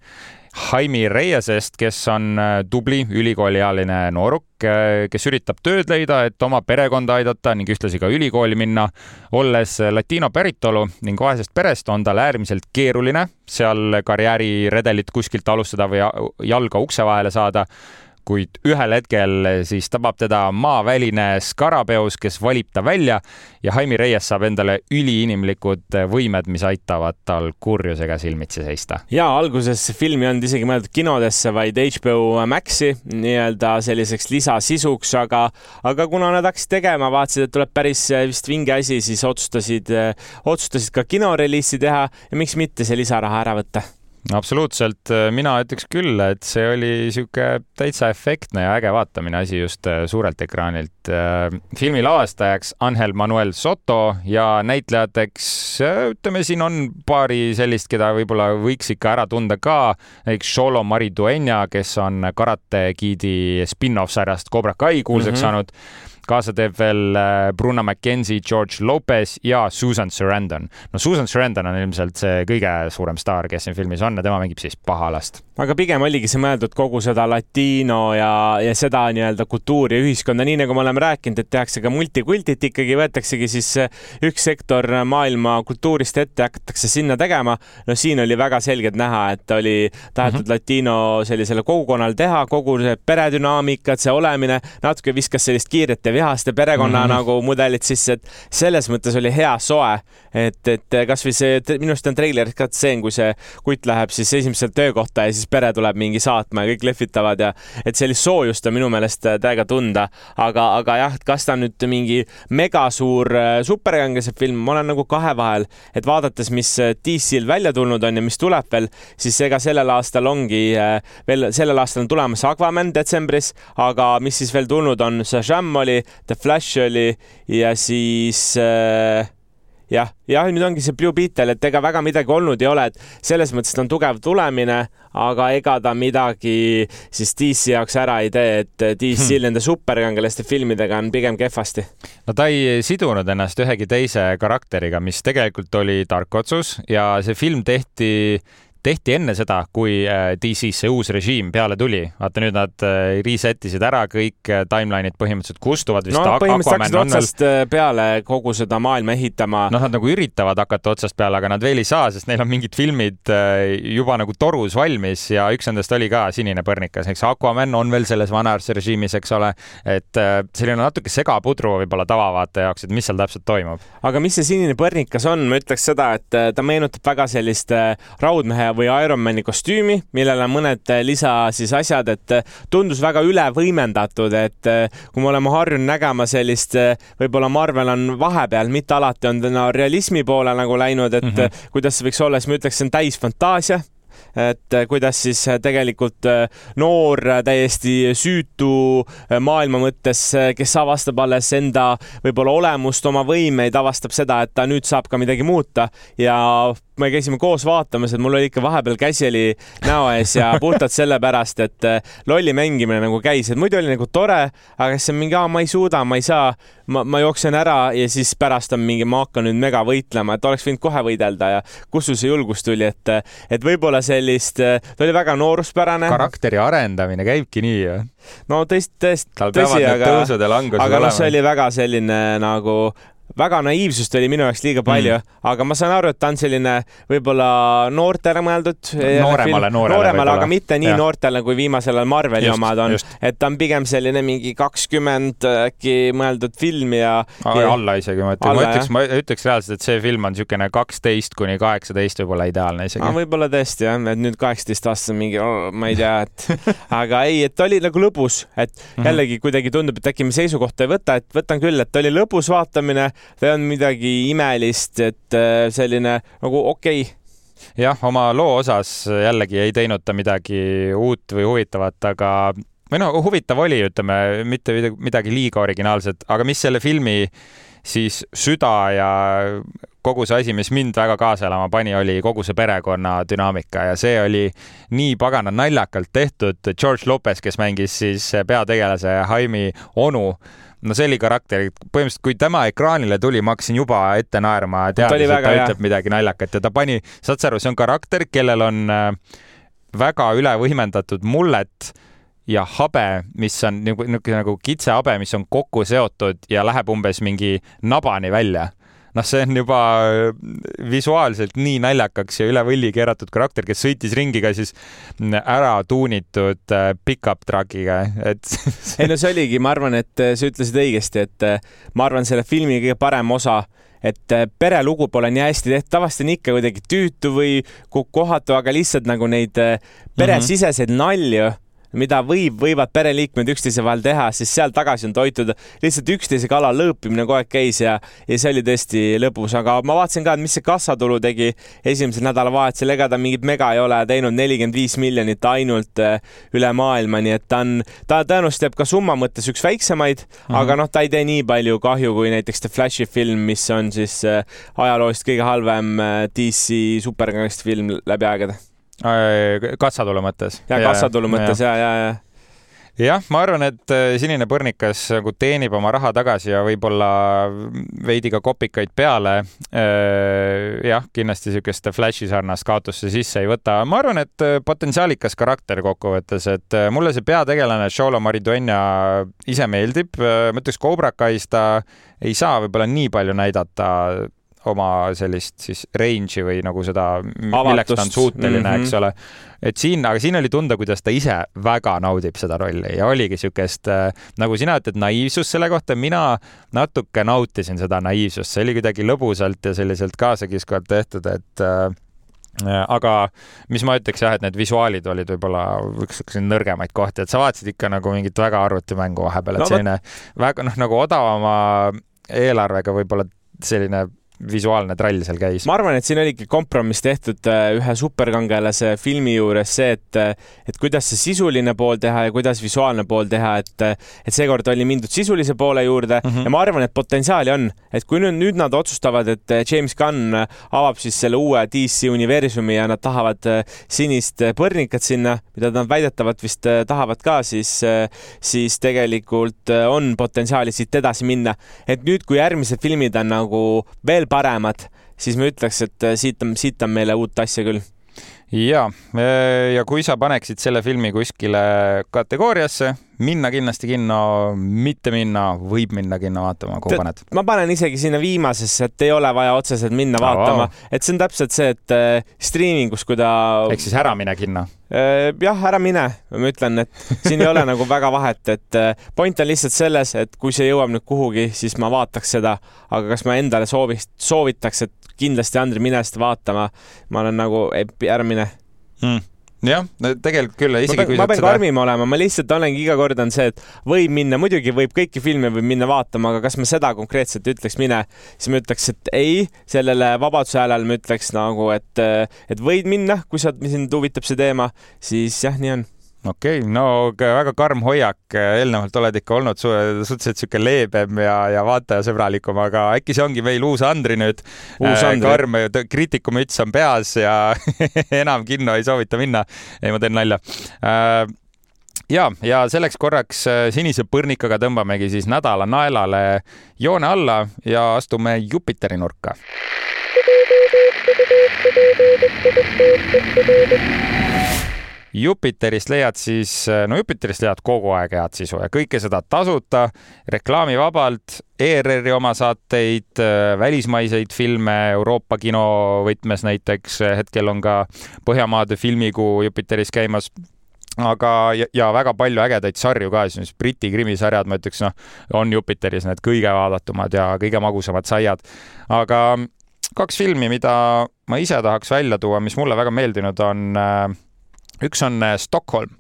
Jaime Reiesest, kes on äh, tubli ülikooliealine nooruk, äh, kes üritab tööd leida, et oma perekonda aidata ning ühtlasi ka ülikooli minna. olles latino päritolu ning vaesest perest, on tal äärmiselt keeruline seal karjääriredelit kuskilt alustada või jalga ukse vahele saada kuid ühel hetkel siis tabab teda maaväline skarabeus, kes valib ta välja ja Jaime Reyes saab endale üliinimlikud võimed, mis aitavad tal kurjusega silmitsi seista. ja alguses film ei olnud isegi mõeldud kinodesse, vaid HBO Maxi nii-öelda selliseks lisasisuks, aga, aga kuna nad hakkasid tegema, vaatasid, et tuleb päris vist vinge asi, siis otsustasid, otsustasid ka kinoreliisi teha ja miks mitte see lisaraha ära võtta absoluutselt, mina ütleks küll, et see oli sihuke täitsa efektne ja äge vaatamine asi just äh, suurelt ekraanilt. Äh, filmi lavastajaks Angel Manuel Soto ja näitlejateks äh, ütleme, siin on paari sellist, keda võib-olla võiks ikka ära tunda ka, näiteks Xolo Maridueña, kes on Karate Kidi spin-off sarjast Cobra Kai kuulsaks mm -hmm. saanud kaasa teeb veel äh, Bruna McKenzie, George Lopez ja Susan Sarandon. no Susan Sarandon on ilmselt see kõige suurem staar, kes siin filmis on ja tema mängib siis pahalast. aga pigem oligi see mõeldud kogu seda latino ja, ja seda nii-öelda kultuuri ja ühiskonda, nii nagu me oleme rääkinud, et tehakse ka multikultit ikkagi, võetaksegi siis äh, üks sektor maailma kultuurist ette, hakatakse sinna tegema. no siin oli väga selgelt näha, et oli tahetud mm -hmm. latino sellisele kogukonnale teha, kogu see peredünaamikat, see olemine, natuke viskas sellist kiiret ja vihaste perekonna mm nagu mudelit sisse, et selles mõttes oli hea soe. et, et kasvõi see, minu arust on treileris ka stseen, kui see kutt läheb siis esimesele töökohta ja siis pere tuleb mingi saatma ja kõik lehvitavad ja et sellist soojust on minu meelest täiega tunda. aga, aga jah, kas ta nüüd mingi megasuur äh, superkangelase film, ma olen nagu kahe vahel, et vaadates, mis äh, DC-l välja tulnud on ja mis tuleb veel, siis ega sellel aastal ongi äh, veel, sellel aastal on tulemas Aquaman detsembris, aga mis siis veel tulnud on, Shazam oli, The Flash oli ja siis äh, jah, jah, nüüd ongi see Blue Beetle, et ega väga midagi olnud ei ole, et selles mõttes ta on tugev tulemine, aga ega ta midagi siis DC jaoks ära ei tee, et DC-l hmm. nende superkangelaste filmidega on pigem kehvasti. no ta ei sidunud ennast ühegi teise karakteriga, mis tegelikult oli tark otsus ja see film tehti tehti enne seda, kui äh, DC-s see uus režiim peale tuli. vaata nüüd nad äh, reset isid ära, kõik äh, timeline'id põhimõtteliselt kustuvad vist. no põhimõtteliselt hakkasid otsast veel... peale kogu seda maailma ehitama. noh, nad nagu üritavad hakata otsast peale, aga nad veel ei saa, sest neil on mingid filmid juba nagu torus valmis ja üks nendest oli ka Sinine põrnikas, eks Aquaman on veel selles vanas režiimis, eks ole. et selline natuke segapudru võib-olla tavavaataja jaoks, et mis seal täpselt toimub. aga mis see Sinine põrnikas on, ma ütleks seda, et ta meenutab väga sellist raudmehe või Ironmani kostüümi, millel on mõned äh, lisa siis asjad, et äh, tundus väga üle võimendatud, et äh, kui me oleme harjunud nägema sellist, võib-olla Marvel on vahepeal, mitte alati on täna realismi poole nagu läinud, et mm -hmm. kuidas see võiks olla, siis ma ütleks, see on täis fantaasia et kuidas siis tegelikult noor, täiesti süütu maailma mõttes, kes avastab alles enda võib-olla olemust, oma võimeid, avastab seda, et ta nüüd saab ka midagi muuta ja me käisime koos vaatamas, et mul oli ikka vahepeal käsi oli näo ees ja puhtalt sellepärast, et äh, lolli mängimine nagu käis, et muidu oli nagu tore, aga siis on mingi, ma ei suuda, ma ei saa, ma, ma jooksen ära ja siis pärast on mingi, ma hakkan nüüd mega võitlema, et oleks võinud kohe võidelda ja kust sul see julgus tuli, et, et võib-olla sellist, ta oli väga nooruspärane. karakteri arendamine käibki nii ju? no tõesti, tõesti, tõsi, aga, aga noh, see oli väga selline nagu väga naiivsust oli minu jaoks liiga palju mm., aga ma saan aru, et ta on selline võib-olla noortele mõeldud. nooremale, noorele. nooremale, aga mitte nii ja. noortele kui viimasel ajal Marveli just, omad on. et ta on pigem selline mingi kakskümmend äkki mõeldud film ja, alla isegi ma ütleks, ma ütleks, ma ütleks reaalselt, et see film on niisugune kaksteist kuni kaheksateist võib-olla ideaalne isegi. võib-olla tõesti jah, et nüüd kaheksateist-aastased mingi oh,, ma ei tea, et aga ei, et oli nagu lõbus, et mhm. jällegi kuidagi tundub, et äkki me seisukohta ei võta, et võtan küll, et oli lõbus vaatamine see on midagi imelist, et äh, selline nagu okei. Okay jah, oma loo osas jällegi ei teinud ta midagi uut või huvitavat, aga või no huvitav oli, ütleme, mitte midagi liiga originaalset, aga mis selle filmi siis süda ja kogu see asi, mis mind väga kaasa elama pani, oli kogu see perekonna dünaamika ja see oli nii pagana naljakalt tehtud. George Lopez, kes mängis siis peategelase Jaimi onu no see oli karakter, põhimõtteliselt kui tema ekraanile tuli, ma hakkasin juba ette naerma, teades, et ta ütleb midagi naljakat ja ta pani, saad sa aru, see on karakter, kellel on äh, väga üle võimendatud mullet ja habe, mis on nagu niisugune nagu kitsehabe, mis on kokku seotud ja läheb umbes mingi nabani välja. Noh, see on juba äh, visuaalselt nii naljakaks ja üle võlli keeratud karakter, kes sõitis ringi ka siis ära tuunitud äh, pickup truck'iga, et ei no see oligi, ma arvan, et äh, sa ütlesid õigesti, et ma arvan, selle filmi kõige parem osa et perelugu pole nii hästi tehtud, tavaliselt on ikka kuidagi tüütu või kohatu, aga lihtsalt nagu neid peresiseseid nalju mida võib, võivad pereliikmed üksteise vahel teha, siis seal tagasi on toitud lihtsalt üksteise kallal lõõpimine kogu aeg käis ja, ja see oli tõesti lõbus, aga ma vaatasin ka, et mis see kassatulu tegi esimesel nädalavahetusel, ega ta mingit mega ei ole teinud, nelikümmend viis miljonit ainult äh, üle maailma, nii et ta on, ta tõenäoliselt jääb ka summa mõttes üks väiksemaid mm, -hmm. aga noh, ta ei tee nii palju kahju kui näiteks The Flashi film, mis on siis äh, ajaloost kõige halvem äh, DC superkangesti film läbi aegade kassatulu mõttes. ja kassatulu mõttes ja, ja, ja jah, ma arvan, et äh, Sinine põrnikas nagu teenib oma raha tagasi ja võib-olla veidi ka kopikaid peale. Äh, jah, kindlasti niisugust Flashi sarnast kaotusse sisse ei võta. ma arvan, et potentsiaalikas karakter kokkuvõttes, et mulle see peategelane Sholo Mariduena ise meeldib. ma ütleks, Cobra Kai's ta ei saa võib-olla nii palju näidata oma sellist siis range'i või nagu seda, milleks ta on suuteline mm, -hmm. eks ole. et siin, aga siin oli tunda, kuidas ta ise väga naudib seda rolli ja oligi niisugust, äh, nagu sina ütled, naiivsust selle kohta, mina natuke nautisin seda naiivsust, see oli kuidagi lõbusalt ja selliselt kaasakiskuvalt tehtud, et äh, aga mis ma ütleks jah, et need visuaalid olid võib-olla üks nõrgemaid kohti, et sa vaatasid ikka nagu mingit väga arvutimängu vahepeal, et no, selline väga noh, nagu odavama eelarvega võib-olla selline visuaalne trall seal käis. ma arvan, et siin oligi kompromiss tehtud äh, ühe superkangelase filmi juures see, et, äh, et kuidas see sisuline pool teha ja kuidas visuaalne pool teha, et, äh, et seekord oli mindud sisulise poole juurde mm -hmm. ja ma arvan, et potentsiaali on, et kui nüüd, nüüd nad otsustavad, et James Gunn avab siis selle uue DC universumi ja nad tahavad sinist põrnikat sinna, mida nad väidetavalt vist tahavad ka, siis, siis tegelikult on potentsiaali siit edasi minna. et nüüd, kui järgmised filmid on nagu veel paremad, siis ma ütleks, et äh, siit on, siit on meile uut asja küll ja, ja kui sa paneksid selle filmi kuskile kategooriasse, minna kindlasti kinno, mitte minna, võib minna kinno vaatama, kuhu paned? ma panen isegi sinna viimasesse, et ei ole vaja otseselt minna no, vaatama wow., et see on täpselt see, et äh, striimingus, kui ta. ehk siis ära mine kinno äh,. jah, ära mine, ma ütlen, et siin ei ole nagu väga vahet, et äh, point on lihtsalt selles, et kui see jõuab nüüd kuhugi, siis ma vaataks seda, aga kas ma endale sooviks, soovitaks, et kindlasti Andri, mine seda vaatama. ma olen nagu, ära mine. Mm. Jah, tegelikult küll, isegi ma pean, kui ma pean seda... karmim olema, ma lihtsalt olengi iga kord on see, et võib minna, muidugi võib kõiki filme võib minna vaatama, aga kas ma seda konkreetselt ütleks mine, siis ma ütleks, et ei, sellele Vabaduse häälel ma ütleks nagu, et, et võid minna, kui sa, sind huvitab see teema, siis jah, nii on okei okay,, no väga karm hoiak, eelnevalt oled ikka olnud suhteliselt sihuke leebem ja, ja vaatajasõbralikum, aga äkki see ongi meil uus Andri nüüd. uus Andri. karm kriitikumüts on peas ja enam kinno ei soovita minna. ei, ma teen nalja äh, ja, ja selleks korraks äh, sinise põrnikaga tõmbamegi siis nädala naelale joone alla ja astume Jupiteri nurka. Jupiterist leiad siis, no Jupiterist leiad kogu aeg head sisu ja kõike seda tasuta, reklaamivabalt, ERR-i omasaateid, välismaiseid filme Euroopa kino võtmes näiteks, hetkel on ka Põhjamaade filmikuu Jupiteris käimas aga, ja, väga palju ägedaid sarju ka, siis Briti krimisarjad, ma ütleks, noh, on Jupiteris need kõige vaadatumad ja kõige magusamad saiad. aga kaks filmi, mida ma ise tahaks välja tuua, mis mulle väga meeldinud on äh, üks on äh, Stockholm.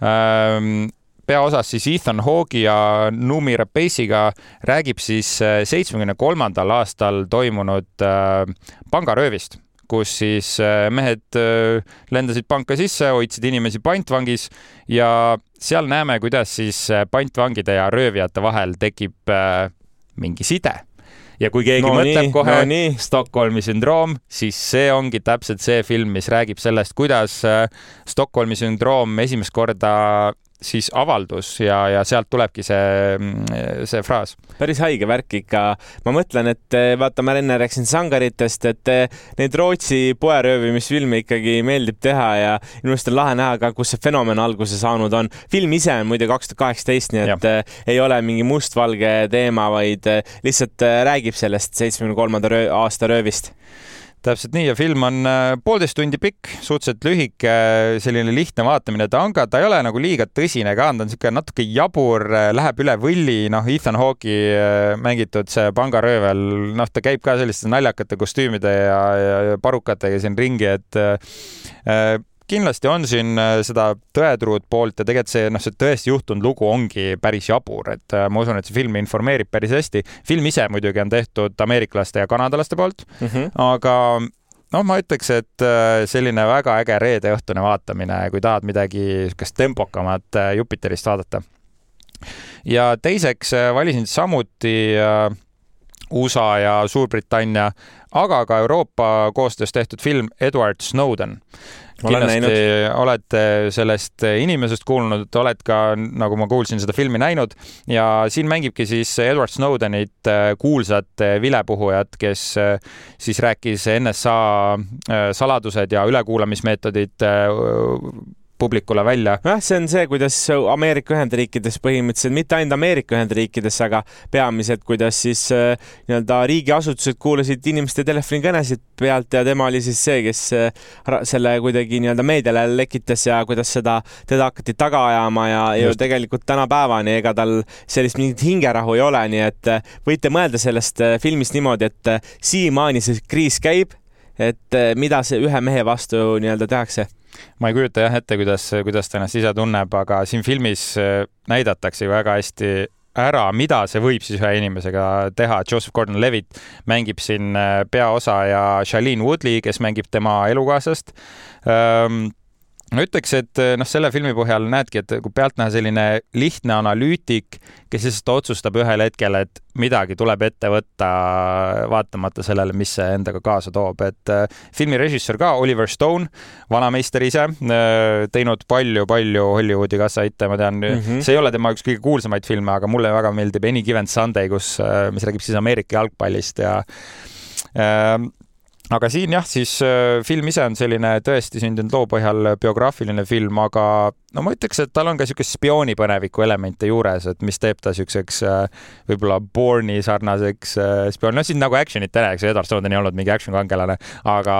Ähm, peaosas siis Ethan Hawke'i ja Numi Rapace'iga räägib siis äh, seitsmekümne kolmandal aastal toimunud äh, pangaröövist, kus siis mehed lendasid panka sisse, hoidsid inimesi pantvangis ja seal näeme, kuidas siis pantvangide ja röövijate vahel tekib mingi side ja kui keegi no mõtleb nii, kohe no Stockholmi sündroom, siis see ongi täpselt see film, mis räägib sellest, kuidas äh, Stockholmi sündroom esimest korda siis avaldus ja, ja sealt tulebki see, see fraas. päris haige värk ikka. ma mõtlen, et eh, vaata, ma enne rääkisin sangaritest, et eh, neid Rootsi poeröövimisfilme ikkagi meeldib teha ja minu arust on lahe näha ka, kus see fenomen alguse saanud on. film ise on muide kaks tuhat kaheksateist, nii et ja. Eh, ei ole mingi mustvalge teema, vaid lihtsalt räägib sellest seitsmekümne kolmanda aasta röövist täpselt nii ja film on äh, poolteist tundi pikk, suhteliselt lühike, selline lihtne vaatamine, ta on ka, ta ei ole nagu liiga tõsine ka, ta on niisugune natuke jabur, äh, läheb üle võlli, noh, Ethan Hawke'i äh, mängitud see pangaröövel, noh, ta käib ka selliste naljakate kostüümide ja, ja parukatega siin ringi, et kindlasti on siin äh, seda tõetruud poolt ja tegelikult see, noh, see tõesti juhtunud lugu ongi päris jabur, et äh, ma usun, et see film informeerib päris hästi. film ise muidugi on tehtud ameeriklaste ja kanadalaste poolt mm, -hmm. aga noh, ma ütleks, et äh, selline väga äge reedeõhtune vaatamine, kui tahad midagi niisugust tempokamat Jupiterist vaadata. ja teiseks valisin samuti USA ja Suurbritannia, aga ka Euroopa koostöös tehtud film Edward Snowden. Kindlasti olete sellest inimesest kuulnud, oled ka, nagu ma kuulsin, seda filmi näinud. Ja siin mängibki siis Edward Snowdenit äh, kuulsat äh, vilepuhujat, kes äh, siis rääkis NSA saladused ja ülekuulamismeetodid publikule välja. jah, see on see, kuidas Ameerika Ühendriikides põhimõtteliselt, mitte ainult Ameerika Ühendriikides, aga peamiselt, kuidas siis äh, nii-öelda riigiasutused kuulasid inimeste telefonikõnesid pealt ja tema oli siis see, kes äh, selle kuidagi nii-öelda meediale lekitas ja kuidas seda, teda hakati taga ajama ja ju tegelikult tänapäevani ega tal sellist mingit hingerahu ei ole, nii et äh, võite mõelda sellest filmist niimoodi, et siiamaani see kriis käib, et mida see ühe mehe vastu nii-öelda tehakse ma ei kujuta jah ette, kuidas, kuidas ta ennast ise tunneb, aga siin filmis äh, näidatakse ju väga hästi ära, mida see võib siis ühe inimesega teha. Joseph Gordon-Levitt mängib siin äh, peaosa ja Shailene Woodley, kes mängib tema elukaaslast ma ütleks, et eh, noh, selle filmi põhjal näedki, et kui pealtnäha selline lihtne analüütik, kes lihtsalt otsustab ühel hetkel, et midagi tuleb ette võtta, vaatamata sellele, mis see endaga kaasa toob, et äh, filmi režissöör ka Oliver Stone, vanameister ise äh,, teinud palju-palju Hollywoodi kassahitte, ma tean mm, -hmm. see ei ole tema üks kõige kuulsamaid filme, aga mulle väga meeldib Any Given Sunday, kus mis räägib siis Ameerika jalgpallist ja äh, aga siin jah, siis film ise on selline tõesti sündinud loo põhjal biograafiline film, aga no ma ütleks, et tal on ka niisugust spioonipõneviku elemente juures, et mis teeb ta niisuguseks võib-olla Bourne'i sarnaseks spioon, noh, siin nagu action'it ei räägi, see Edward Snowden ei olnud mingi action kangelane, aga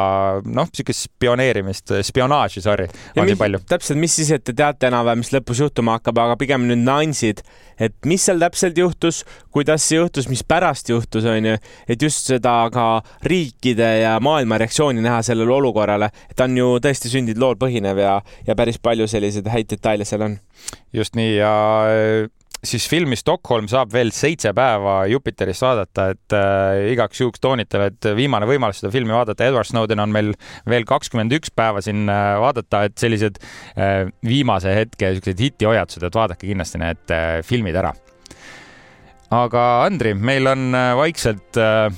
noh, niisugust spioneerimist, spionaaži, sorry, on nii palju. täpselt, mis siis, et te teate enam-vähem, mis lõpus juhtuma hakkab, aga pigem nüüd nüansid, et mis seal täpselt juhtus, kuidas see juhtus, mis pärast juhtus, on ju, et just seda ka riikide ja maailma reaktsiooni näha sellele olukorrale, ta on ju tõesti sündinud lool põhinev ja, ja päris palju selliseid häid detaile seal on. just nii ja siis filmi Stockholm saab veel seitse päeva Jupiterist vaadata, et äh, igaks juhuks toonitan, et viimane võimalus seda filmi vaadata, Edward Snowden on meil veel kakskümmend üks päeva siin äh, vaadata, et sellised äh, viimase hetke siuksed hitihoiatused, et vaadake kindlasti need äh, filmid ära. aga Andri, meil on äh, vaikselt äh,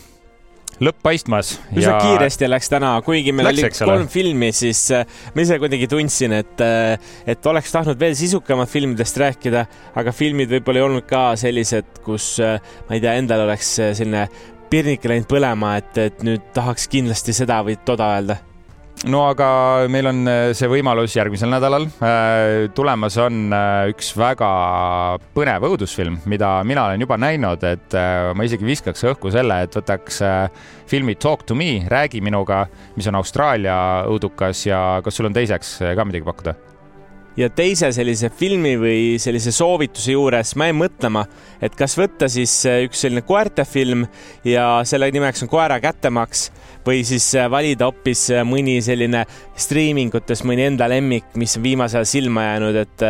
lõpp paistmas. üsna ja... kiiresti läks täna, kuigi meil läks, oli kolm filmi, siis äh, ma ise kuidagi tundsin, et, äh, et oleks tahtnud veel sisukamalt filmidest rääkida, aga filmid võib-olla ei olnud ka sellised, kus äh, ma ei tea, endal oleks selline pirnik läinud põlema, et, et nüüd tahaks kindlasti seda või toda öelda no aga meil on äh, see võimalus järgmisel nädalal. Äh, tulemas on äh, üks väga põnev õudusfilm, mida mina olen juba näinud, et ma isegi viskaks õhku selle, et võtaks filmi Talk to me, räägi minuga, mis on Austraalia õudukas ja kas sul on teiseks ka midagi pakkuda? Ja teise sellise filmi või sellise soovituse juures ma jäin mõtlema, et kas võtta siis äh, üks selline koertefilm ja selle nimeks on Koera kättemaks või siis äh, valida hoopis äh, mõni selline striimingutes mõni enda lemmik, mis on viimasel ajal silma jäänud, et,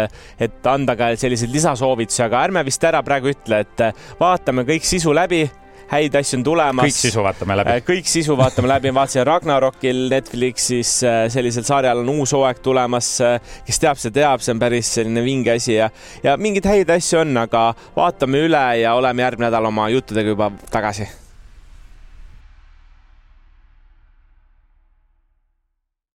et anda ka selliseid lisasoovitusi, aga ärme vist ära praegu ütle, et vaatame kõik sisu läbi häid asju on tulemas. kõik sisu vaatame läbi. Äh, kõik sisu vaatame läbi, vaatasin Ragnarokil Netflixis äh, sellisel sarjal on uus hooaeg tulemas. Äh, kes teab, see teab, see on päris selline vinge asi ja, ja mingeid häid asju on, aga vaatame üle ja oleme järgmine nädal oma juttudega juba tagasi